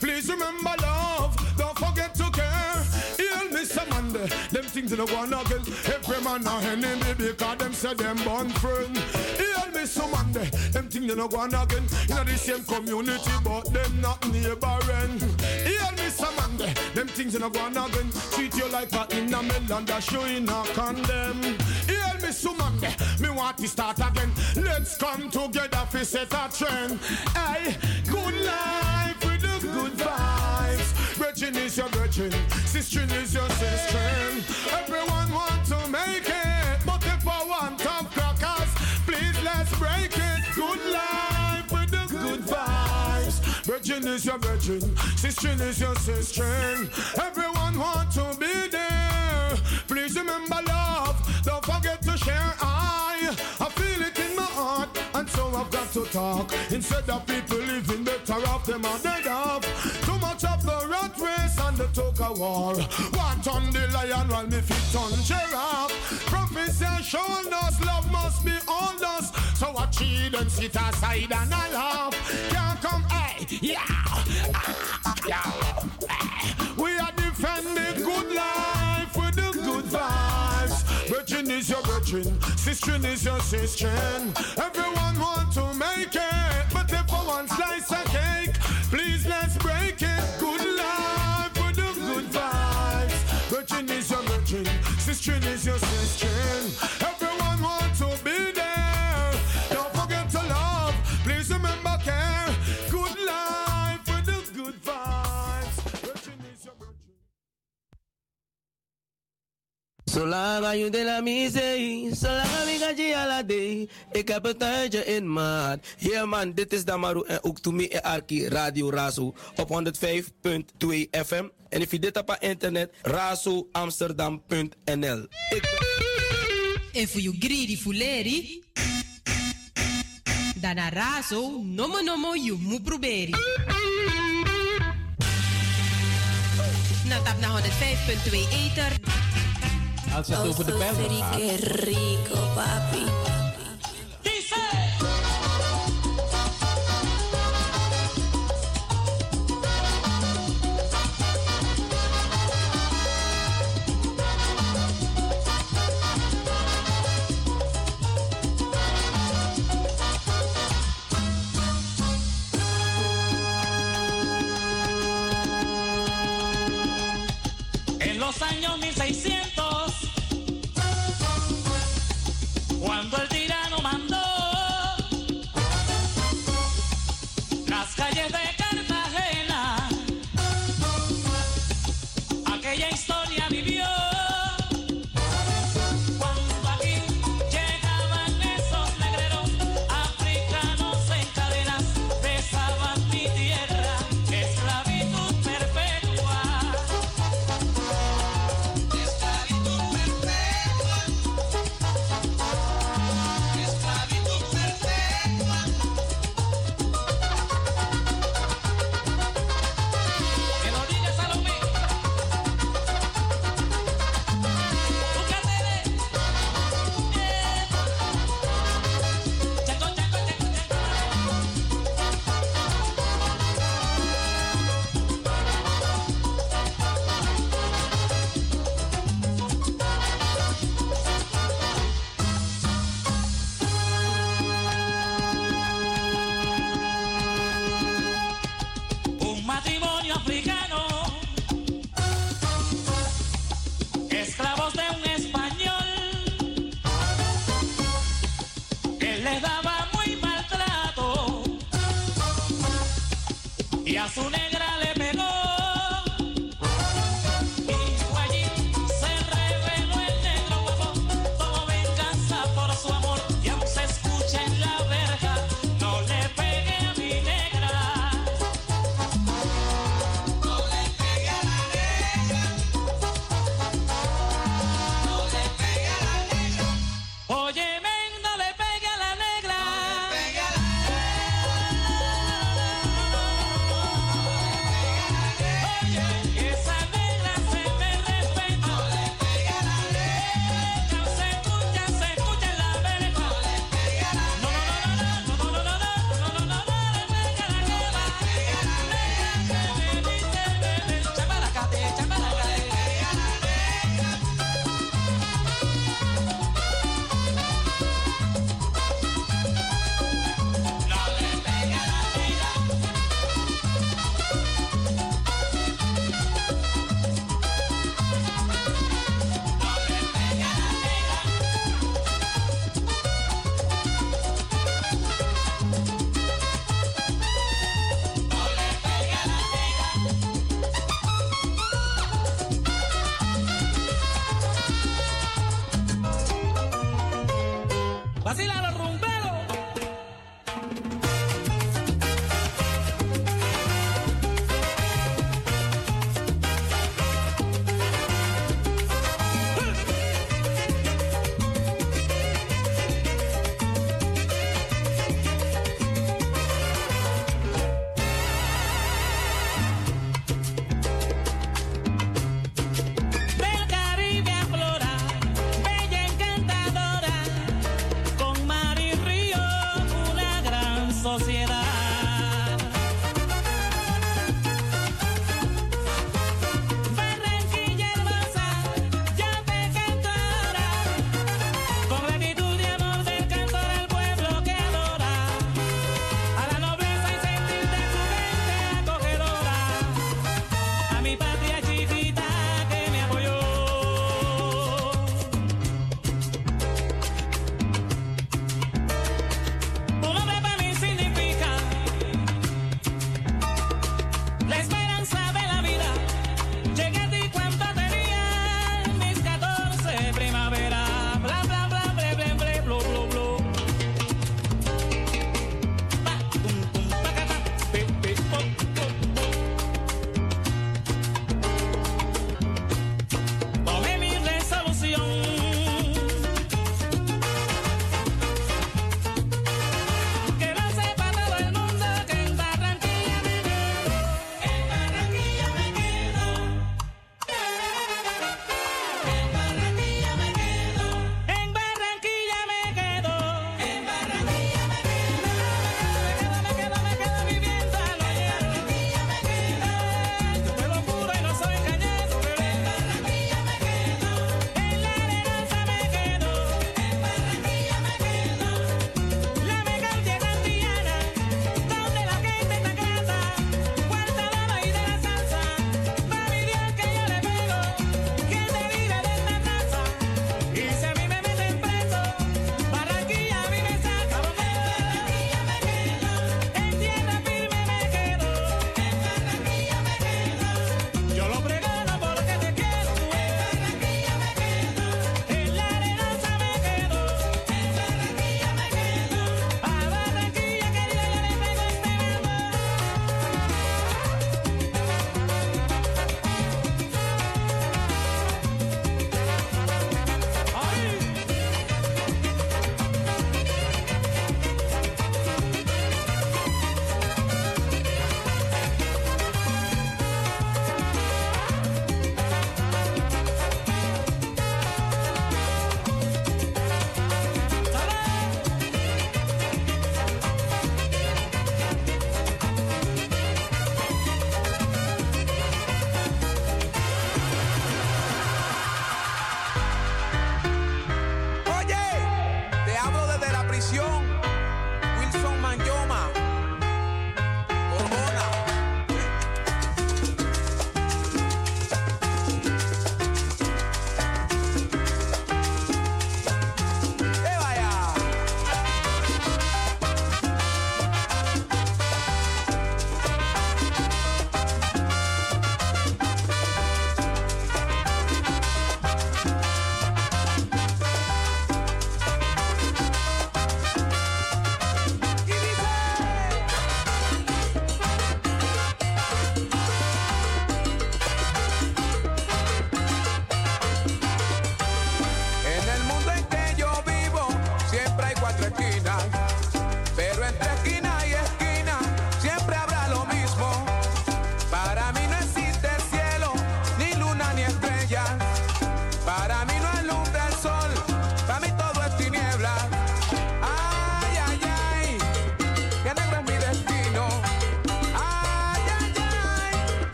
Please remember love, don't forget to care. Heal me some there. Them things in the one again. Every man a enemy because them say them born friend. Heal me some there. Them things in the one again. In the same community, but them not neighboring. Heal me some there. Them things in the one again. Treat you like a in a melon that you in a condemn. Heal me. Me want to start again. Let's come together for set a trend. Hey, good life good vibes. Virgin is your virgin, sister is your sister. Everyone want to make it, but if I want top crackers, please let's break it. Good life with the good vibes. Virgin is your virgin, sister is your sister. Everyone want to be there. Please remember love, don't forget to share. I, I feel it in my heart, and so I've got to talk. Instead of people living better off, them are dead off. The toka war. Want on the lion while me feet on giraffe. Professor showing us love must be all us. So I cheat and sit aside and I laugh. Can't come, hey, yeah, ah, yeah. We are defending good life with the good vibes. Virgin is your virgin, sister is your sister. Everyone want to make it, but if for one Zolang je de la misee, zolang ik ga. Ik heb het tijdje in maat. Yeah man, dit is Damaru en ook to me en Arki Radio Razo op 105.2 FM. En if je dit op internet, razoamsterdam.nl. Ik. En voor je greedy fuleri, dan razo, nomo nomo you moet proberen. Na tap na 105.2 ether. Als het over de bellen gaat. Rico, papi. ¡Vacílalo,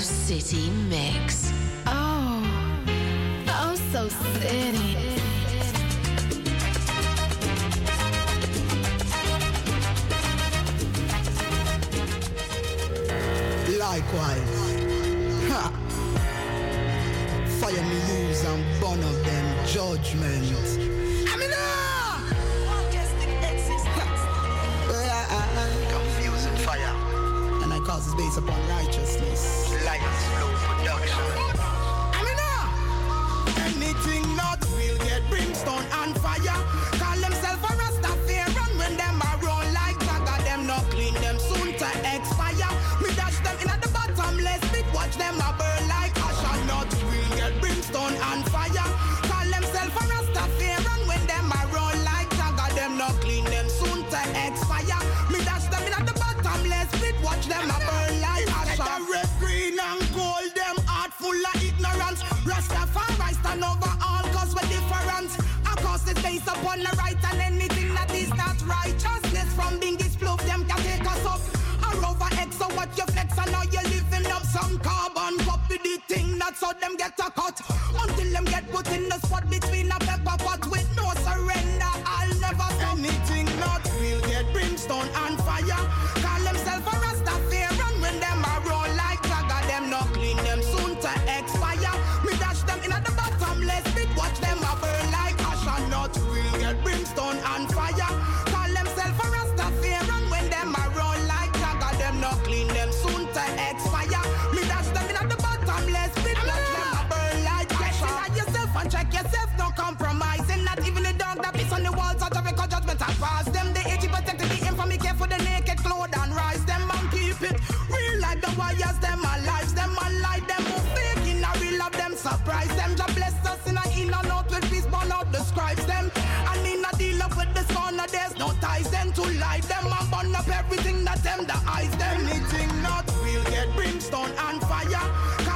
City Mix. Oh, oh, so city. Likewise. Ha! Fire me use and burn of them judgments. I Confusing fire. And I cause is based upon righteousness. Flow. upon the right and anything that is not righteousness from being disproved, them can take us up. A rover X, so what you flex and now you're living up some carbon copy the thing that so them get a vibes them. I need not deal up with this corner, there's no ties them to lie them. I burn up everything that them, the eyes them. Anything not, we'll get brimstone and fire.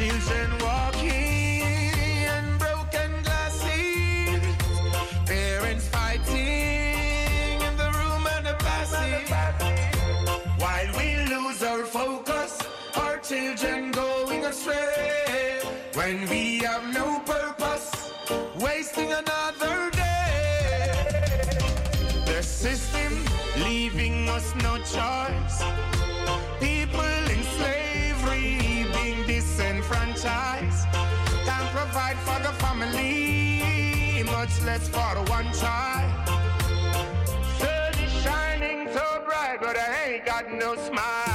Children walking and broken glasses. Parents fighting in the room and the passage. While we lose our focus, our children going astray. When we have no purpose, wasting another day. The system leaving us no choice. People franchise. Can't provide for the family, much less for one child. Sun is shining so bright, but I ain't got no smile.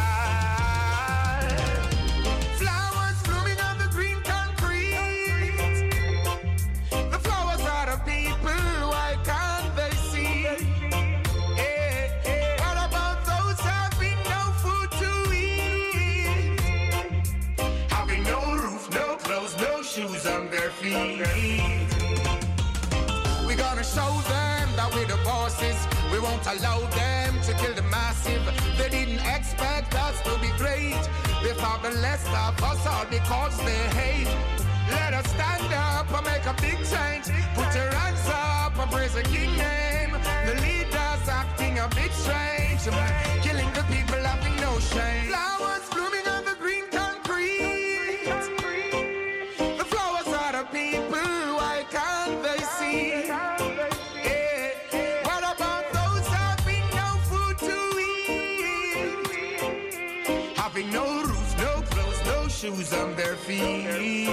We won't allow them to kill the massive. They didn't expect us to be great. They thought the less of us all because they hate. Let us stand up and make a big change. Put your hands up and praise the king name. The leaders acting a bit strange. Shoes on their feet.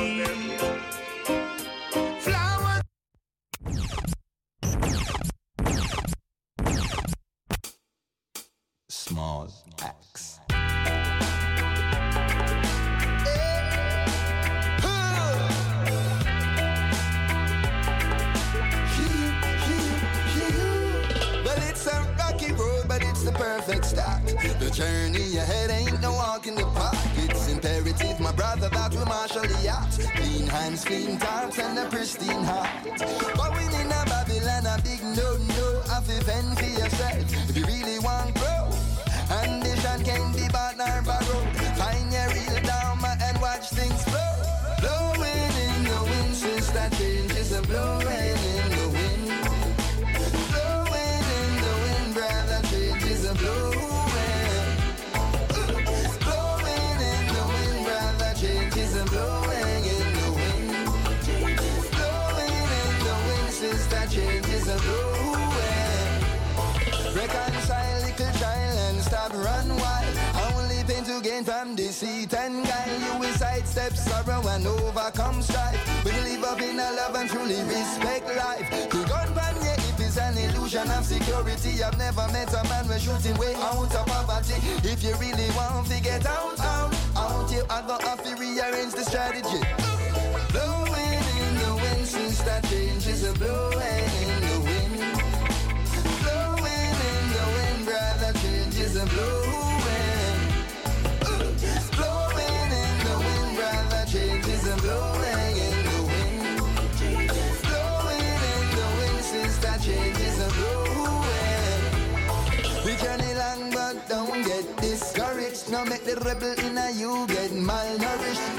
Now make the rebel in a you get malnourished.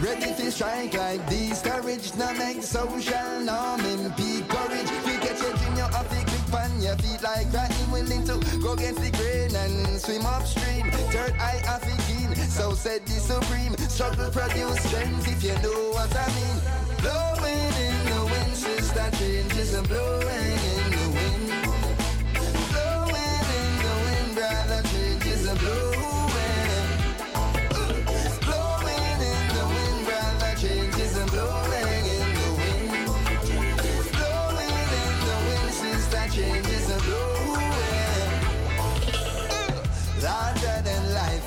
Ready to strike like discouraged. Now make social norm impede courage. We get your you have to grip on your feet like crying, willing to go against the grain and swim upstream. Third eye off to keen, so said the supreme. Struggle produce strength if you know what I mean. Blowing in the wind, sister, changes and blowing in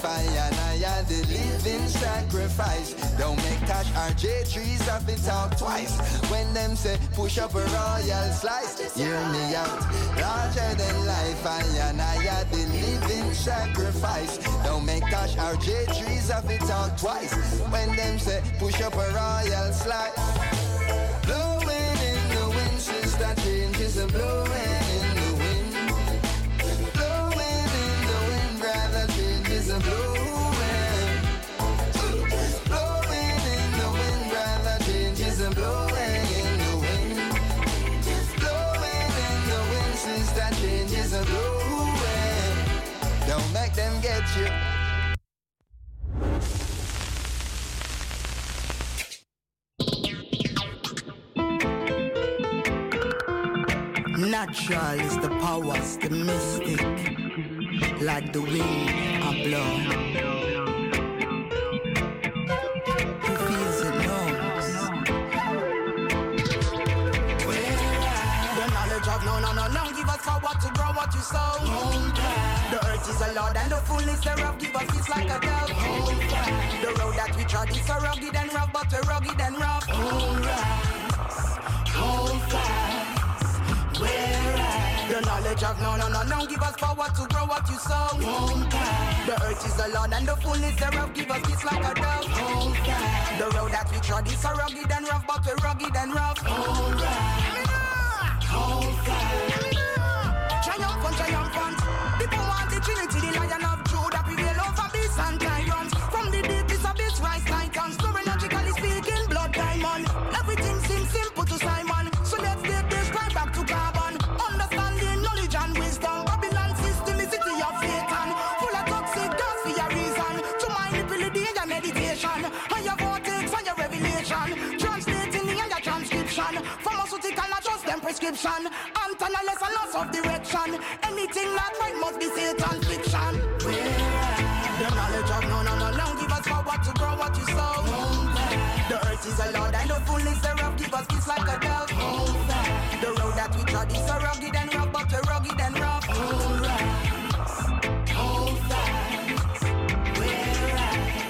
and I are the living sacrifice. Don't make cash RJ trees have it talk twice. When them say push up a royal slice, hear me out. Larger than life, I and I are the living sacrifice. Don't make cash RJ trees have it talk twice. When them say push up a royal slice. Blowing in the wind, sister changes and blowing Natural is the powers, the mystic, like the wind I blow. what to grow, what sow. The earth is a and the fullness thereof give us is like a dove. The road that we trod is so rugged and rough, but we're rugged and rough. Knowledge of no, no, no, no, give us power to grow what you sow. The earth is the Lord and the fullness thereof give us peace like a dove. The road that we trod is so rugged and rough, but we're rugged and rough. Hold Triumphant, triumphant. People want the Trinity, the Lion prescription. Antonaless and loss of direction. Anything not right must be Satan fiction. The knowledge of no, no, no, no. Give us power to grow what you sow. The earth is a Lord and the fullness thereof. Give us peace like a dove. The road that we trod is so rugged and rough, but we're rugged and rough.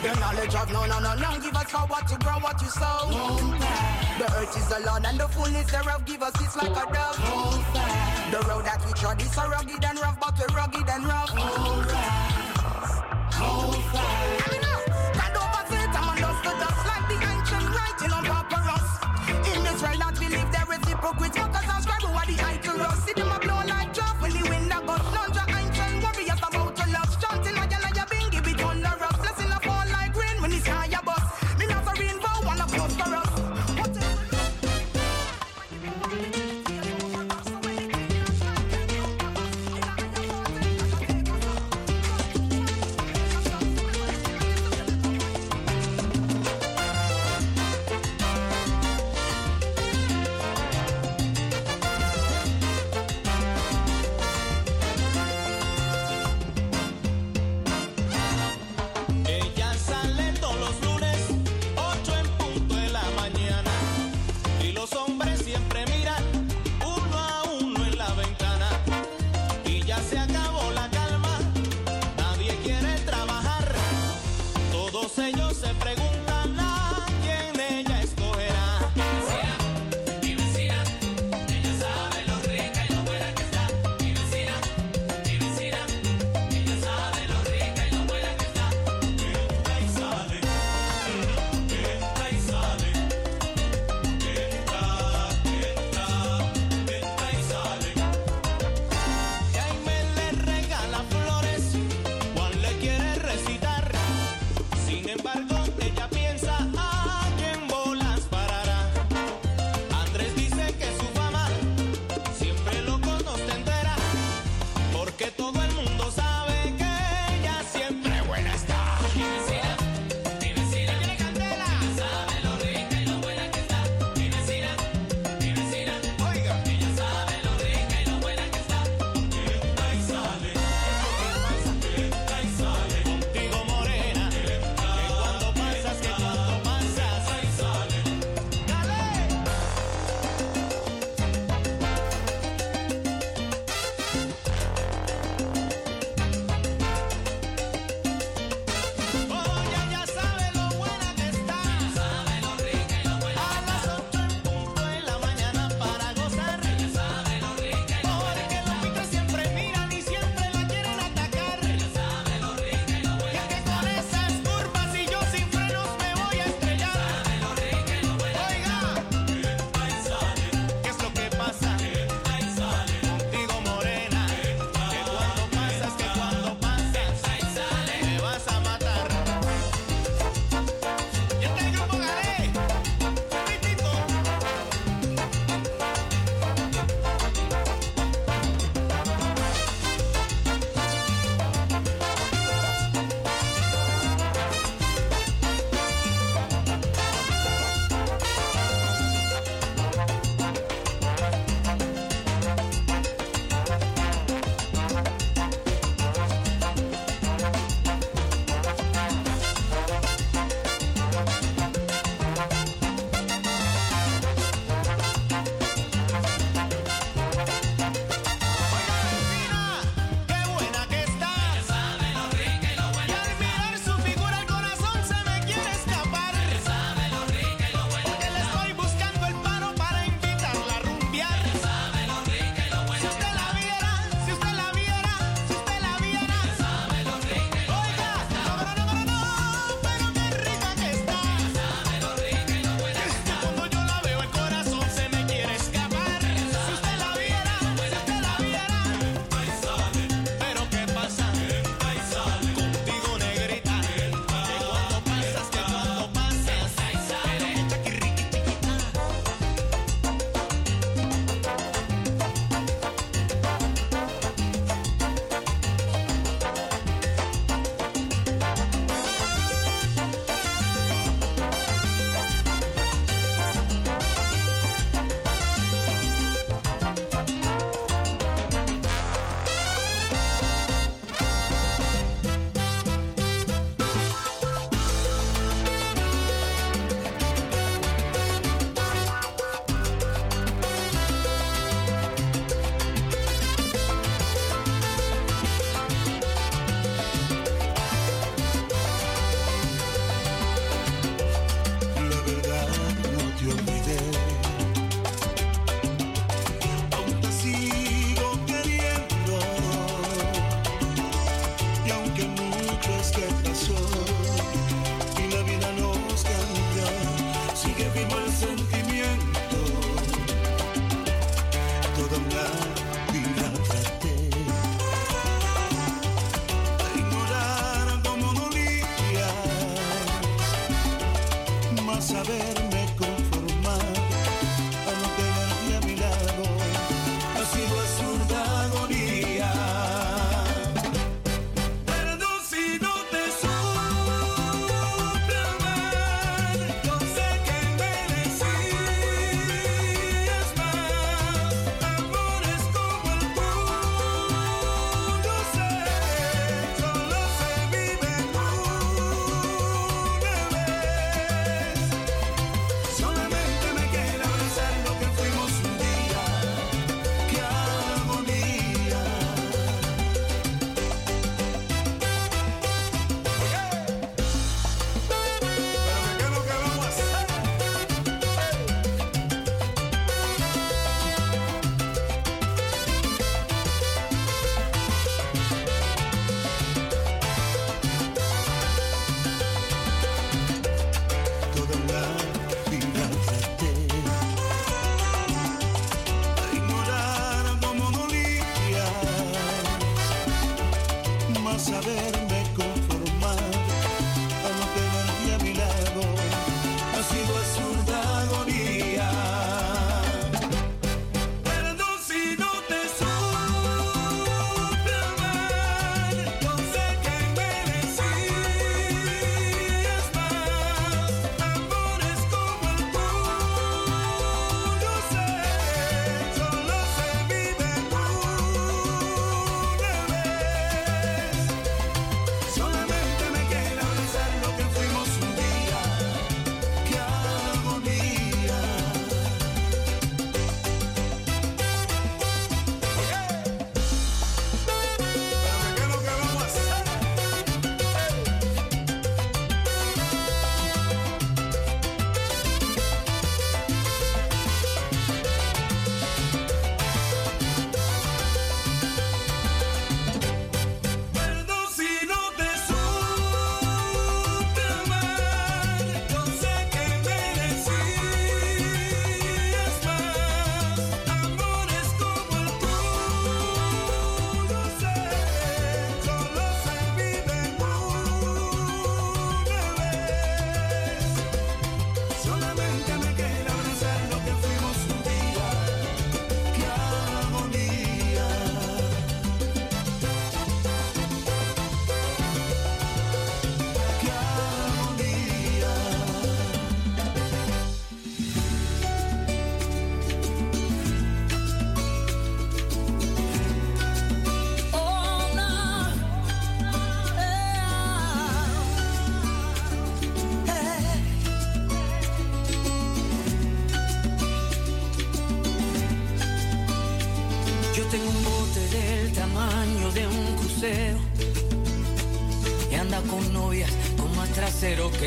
The knowledge of no, no, no, no. Give us power to grow what you sow. The earth is the Lord and the fullness thereof. Give us it's like a dove. The road that we trod is so rugged and rough, but we're rugged and rough. Hold fast. Stand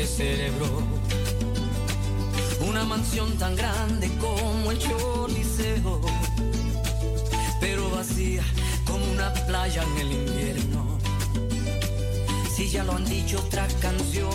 cerebro. Una mansión tan grande como el Choliseo, pero vacía como una playa en el invierno. Si ya lo han dicho otra canción.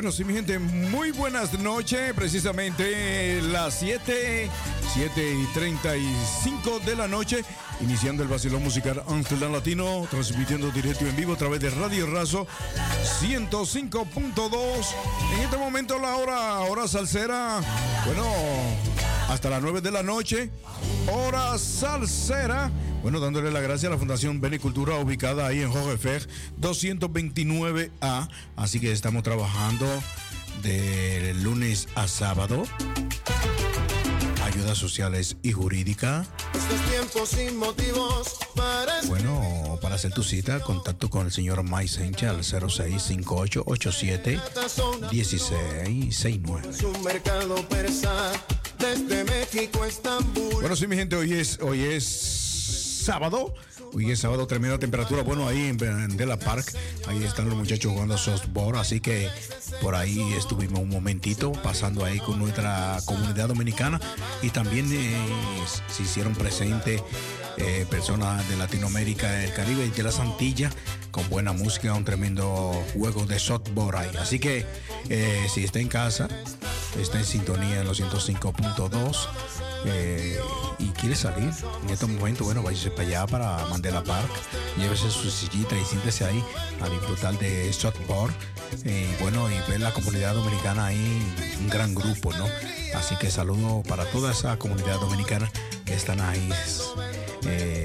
Bueno, sí, mi gente, muy buenas noches. Precisamente las 7, 7 y 35 de la noche, iniciando el vacilón musical Amsterdam Latino, transmitiendo directo en vivo a través de Radio Razo 105.2. En este momento, la hora, hora salsera, bueno, hasta las 9 de la noche, hora salsera. Bueno, dándole la gracia a la Fundación Benicultura ubicada ahí en Hogefer 229A. Así que estamos trabajando de lunes a sábado. Ayudas sociales y jurídica. Sin motivos para Bueno, para hacer tu cita, contacto con el señor Mike Sencha al 0658871669. su mercado persa desde México a Estambul. Bueno, sí, mi gente, hoy es, hoy es sábado. Hoy es sábado, tremenda temperatura. Bueno, ahí en Vendela Park, ahí están los muchachos jugando softball. Así que por ahí estuvimos un momentito pasando ahí con nuestra comunidad dominicana. Y también eh, se hicieron presentes eh, personas de Latinoamérica, del Caribe y de las Antillas con buena música, un tremendo juego de softball ahí. Así que eh, si está en casa, está en sintonía en los 105.2 eh, y quiere salir en estos momentos, bueno, váyase para allá para Mandela Park, llévese su sillita y siéntese ahí a disfrutar de softball. eh, bueno, y ver la comunidad dominicana ahí, un gran grupo, ¿no? Así que saludo para toda esa comunidad dominicana que están ahí eh,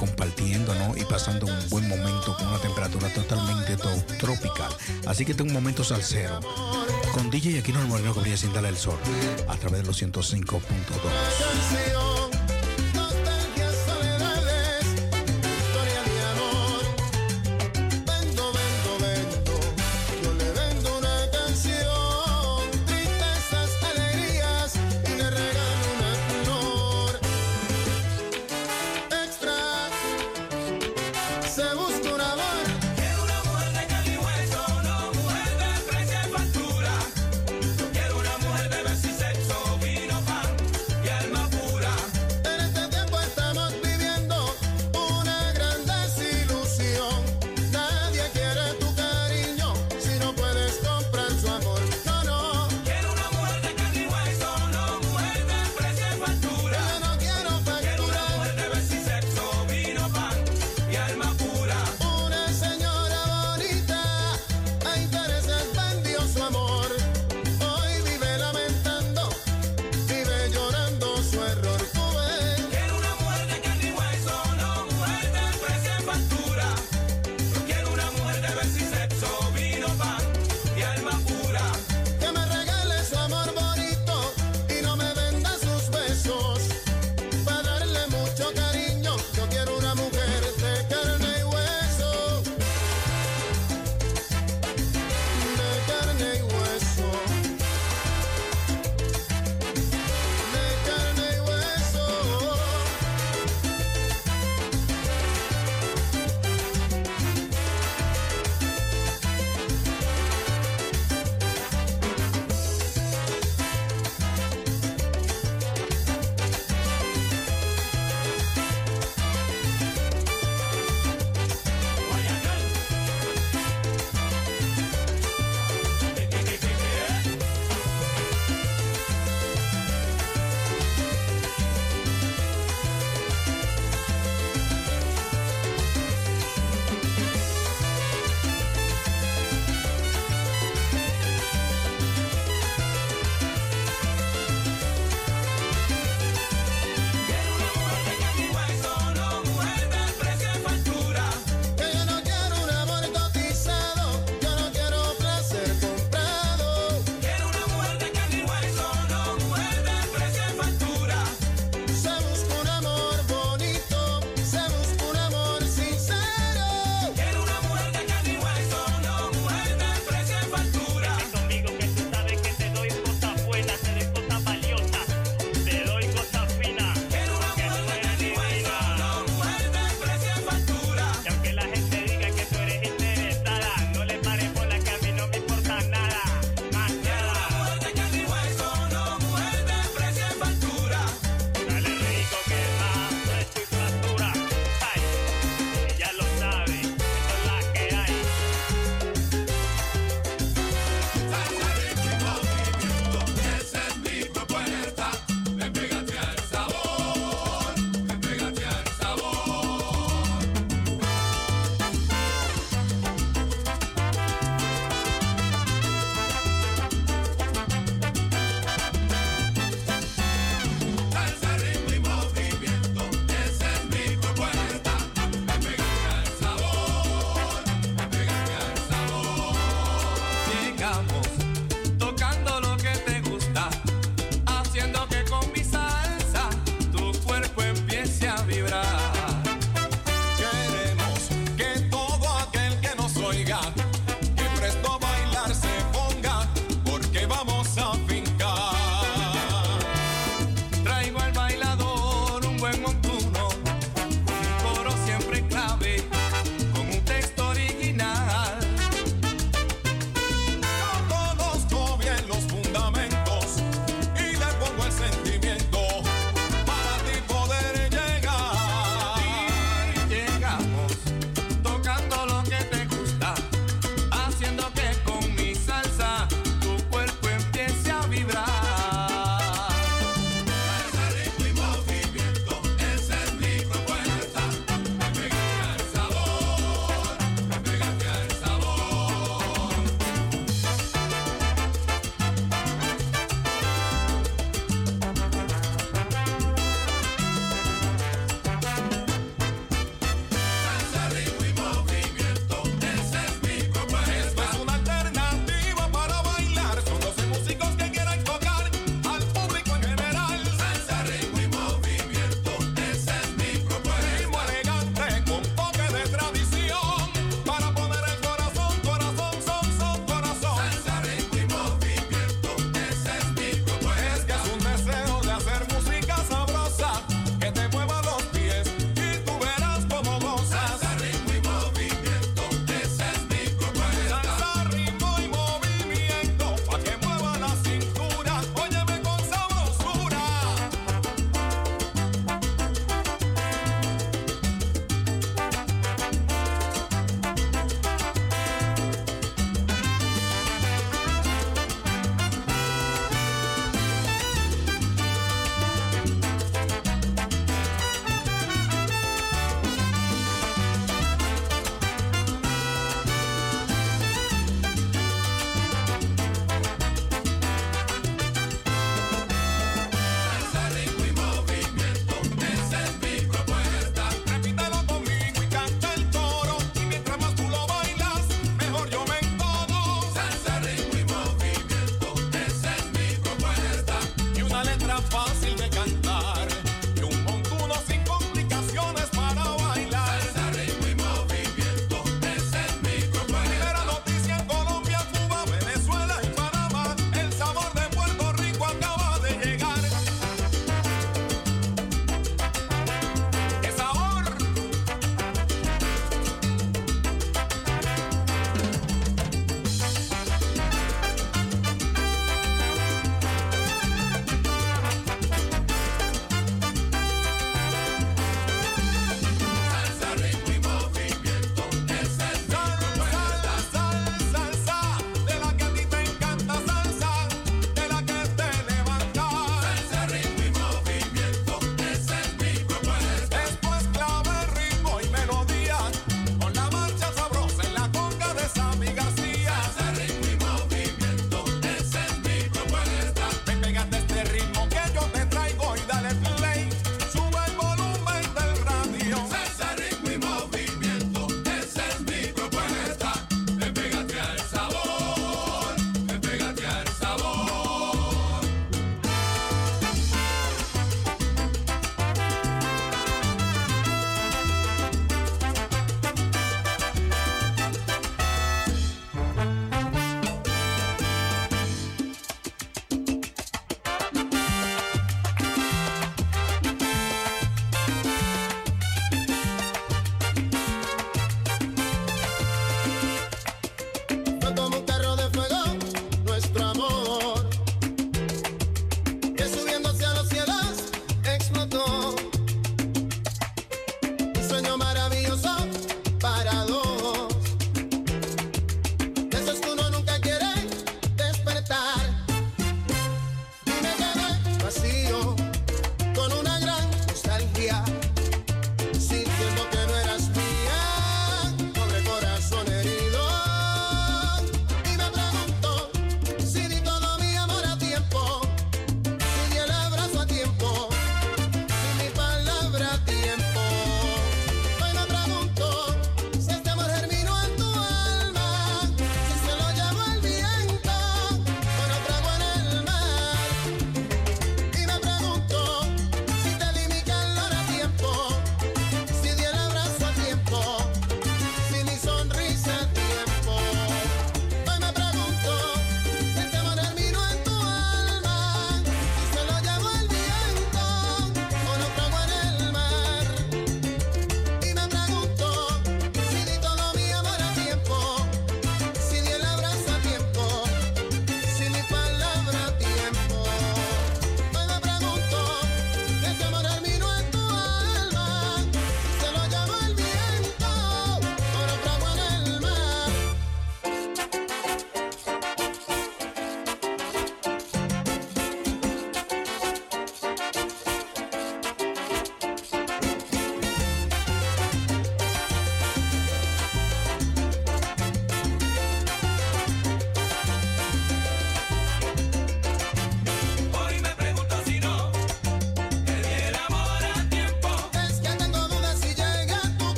compartiendo, ¿no? Y pasando un buen momento con una temperatura totalmente to- tropical. Así que tengo un momento salsero. Con DJ Aquino el Moreno que brilla sin darle el sol. A través de los 105.2.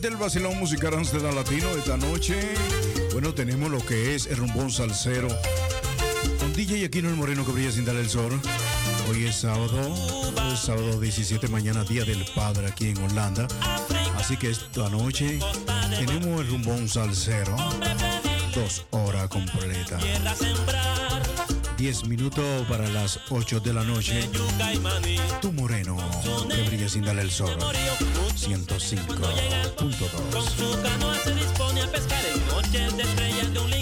Del Vacilón Musical Amsterdam Latino esta noche. Bueno, tenemos lo que es el rumbón salsero. Con DJ Aquino el Moreno que brilla sin darle el sol. Hoy es sábado, sábado 17, mañana Día del Padre aquí en Holanda. Así que esta noche tenemos el rumbón salsero. Dos horas completas. 10 minutos para las 8 de la noche. Tu moreno que brilla sin darle el sol. 105.2. Su canoa se dispone a pescar en noches de estrellas de un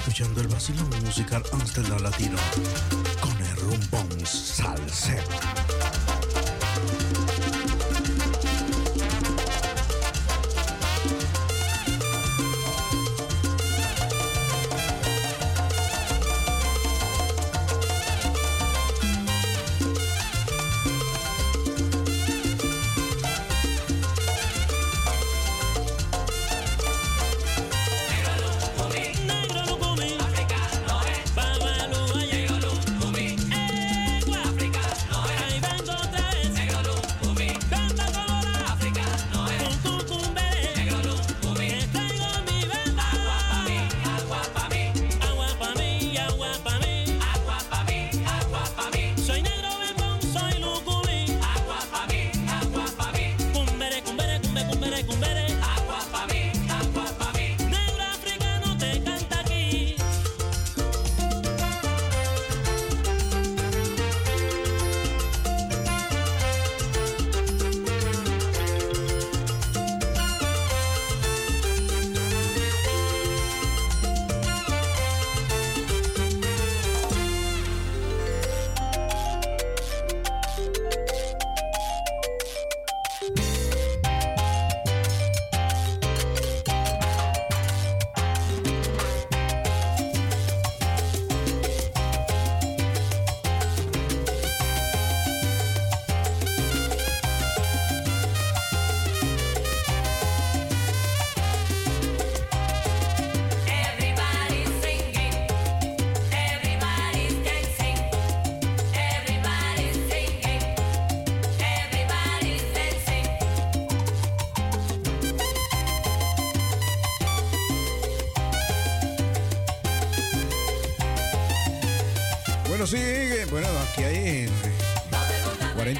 escuchando el vacilón musical Amsterdam Latino con el rumbón salsero.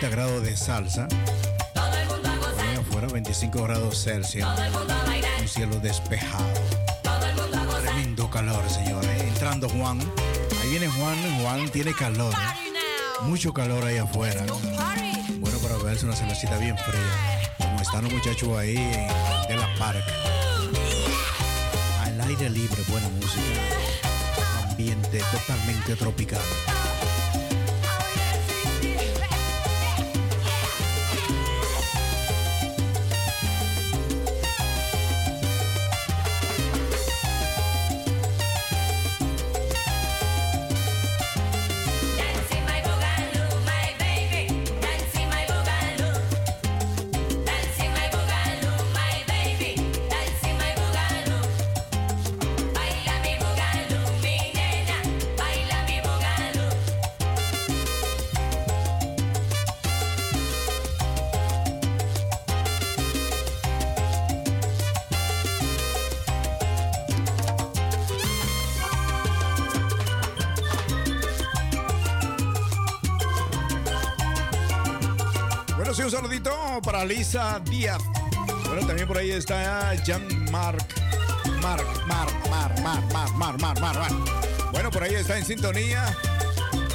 40 grados de salsa. Ahí afuera 25 grados Celsius. Un cielo despejado. Tremendo calor, señores. entrando Juan. Ahí viene Juan. Juan tiene calor. ¿eh? Mucho calor ahí afuera. Bueno, para beberse una cervecita bien fría. Como están los muchachos ahí de la parca. Al aire libre, buena música. Ambiente totalmente tropical. Un saludito para Lisa Díaz. Bueno, también por ahí está Jan Mark. Mark, Mark, Mark, Mark, Mark, Mark, Mark, Mark, Mark. Bueno, por ahí está en sintonía.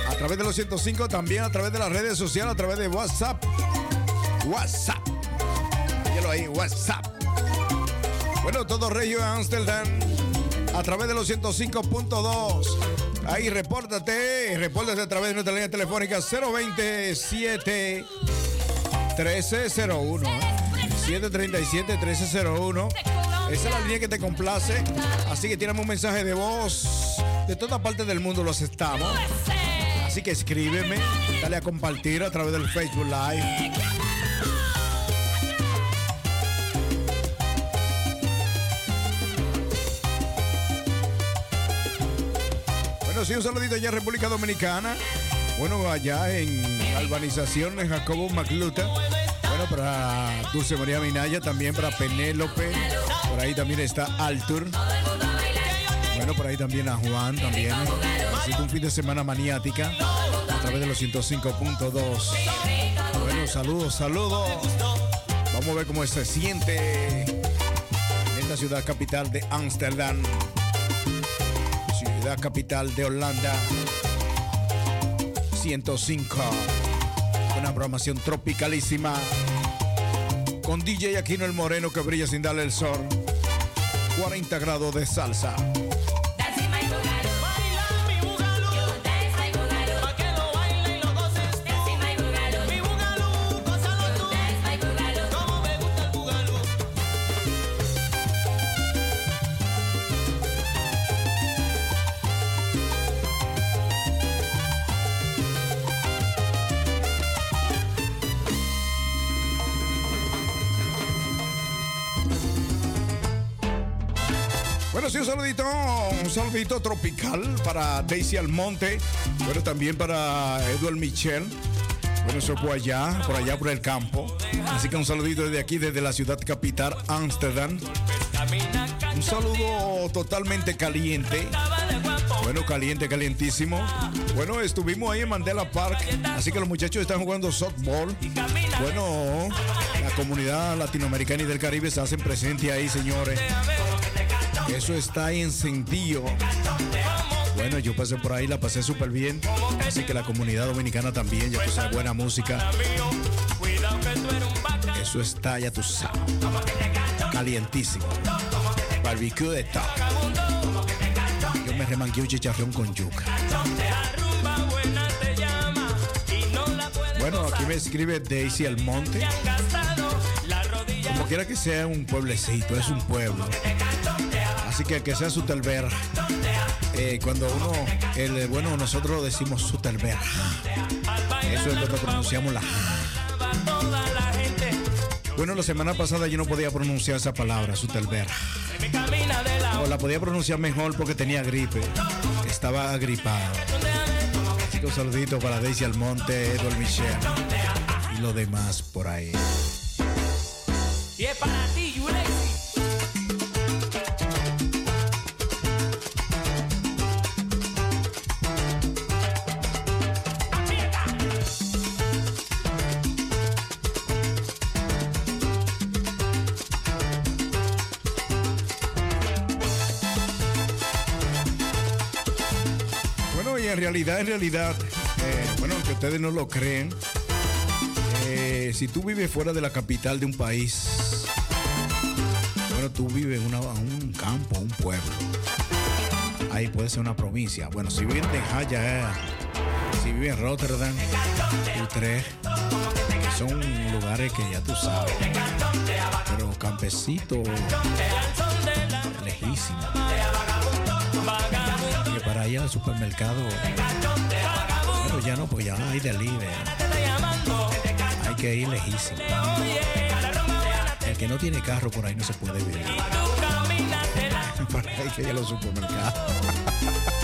A través de los 105, también a través de las redes sociales, a través de WhatsApp. WhatsApp. Míralo ahí, WhatsApp. Bueno, todo Regio Amsterdam. A través de los 105.2. Ahí, repórtate. Repórtate a través de nuestra línea telefónica 027 1301. 737 1301. Esa es la línea que te complace. Así que tírame un mensaje de voz. De toda parte del mundo lo aceptamos. Así que escríbeme, dale a compartir a través del Facebook Live. Bueno, sí, un saludito allá en República Dominicana. Bueno, allá en la urbanización de Jacobo Macluta. Bueno, para Dulce María Minaya, también para Penélope. Por ahí también está Altur. Bueno, por ahí también a Juan también. Así un fin de semana maniática a través de los 105.2. Bueno, saludos, saludos. Vamos a ver cómo se siente en esta ciudad capital de Ámsterdam. Ciudad capital de Holanda. 105. Una programación tropicalísima. Con DJ Aquino el Moreno que brilla sin darle el sol. 40 grados de salsa. Un saludito, un saludito tropical para Daisy Almonte. Bueno, también para Edward Michel. Bueno, eso fue allá, por allá por el campo. Así que un saludito desde aquí, desde la ciudad capital, Ámsterdam. Un saludo totalmente caliente. Bueno, caliente, calientísimo. Bueno, estuvimos ahí en Mandela Park, así que los muchachos están jugando softball. Bueno, la comunidad latinoamericana y del Caribe se hacen presente ahí, señores. Eso está encendido. Bueno, yo pasé por ahí, la pasé súper bien. Así que la comunidad dominicana también, ya tú sabes, buena música. Eso está, ya tú sabes. Calientísimo. Barbecue de top. Yo me remangué un chicharrón con yuca. Bueno, aquí me escribe Daisy Almonte. Como quiera que sea un pueblecito, es un pueblo. Así que que sea Sutelberg. Eh, cuando uno, el, bueno, nosotros decimos Sutelberg. Eso es lo que pronunciamos la. Bueno, la semana pasada yo no podía pronunciar esa palabra, Sutelberg. O la podía pronunciar mejor porque tenía gripe. Estaba agripado. Así que un saludito para Daisy Almonte, Edward Michel y lo demás por ahí. En realidad, eh, bueno, aunque ustedes no lo creen, eh, si tú vives fuera de la capital de un país, bueno, tú vives en una- un campo, un pueblo. Ahí puede ser una provincia. Bueno, si vives en Den Haag, ya es- si vives en Rotterdam, Utrecht, son lugares que ya tú sabes. Pero campesito, lejísimo. Para ir al supermercado, pero ya no, pues ya hay delivery. Hay que ir lejísimo. El que no tiene carro por ahí no se puede vivir. Para que ir a los supermercados.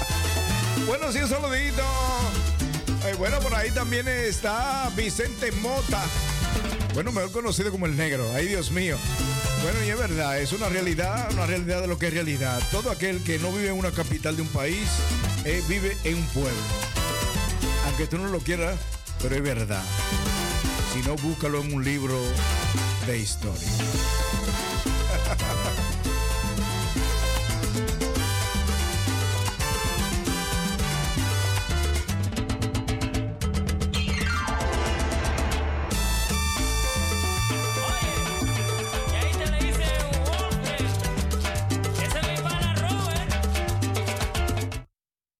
bueno, sí, un saludito. Eh, bueno, por ahí también está Vicente Mota. Bueno, mejor conocido como el negro. Ay, Dios mío. Bueno, y es verdad, es una realidad, una realidad de lo que es realidad. Todo aquel que no vive en una capital de un país, eh, vive en un pueblo. Aunque tú no lo quieras, pero es verdad. Si no, búscalo en un libro de historia.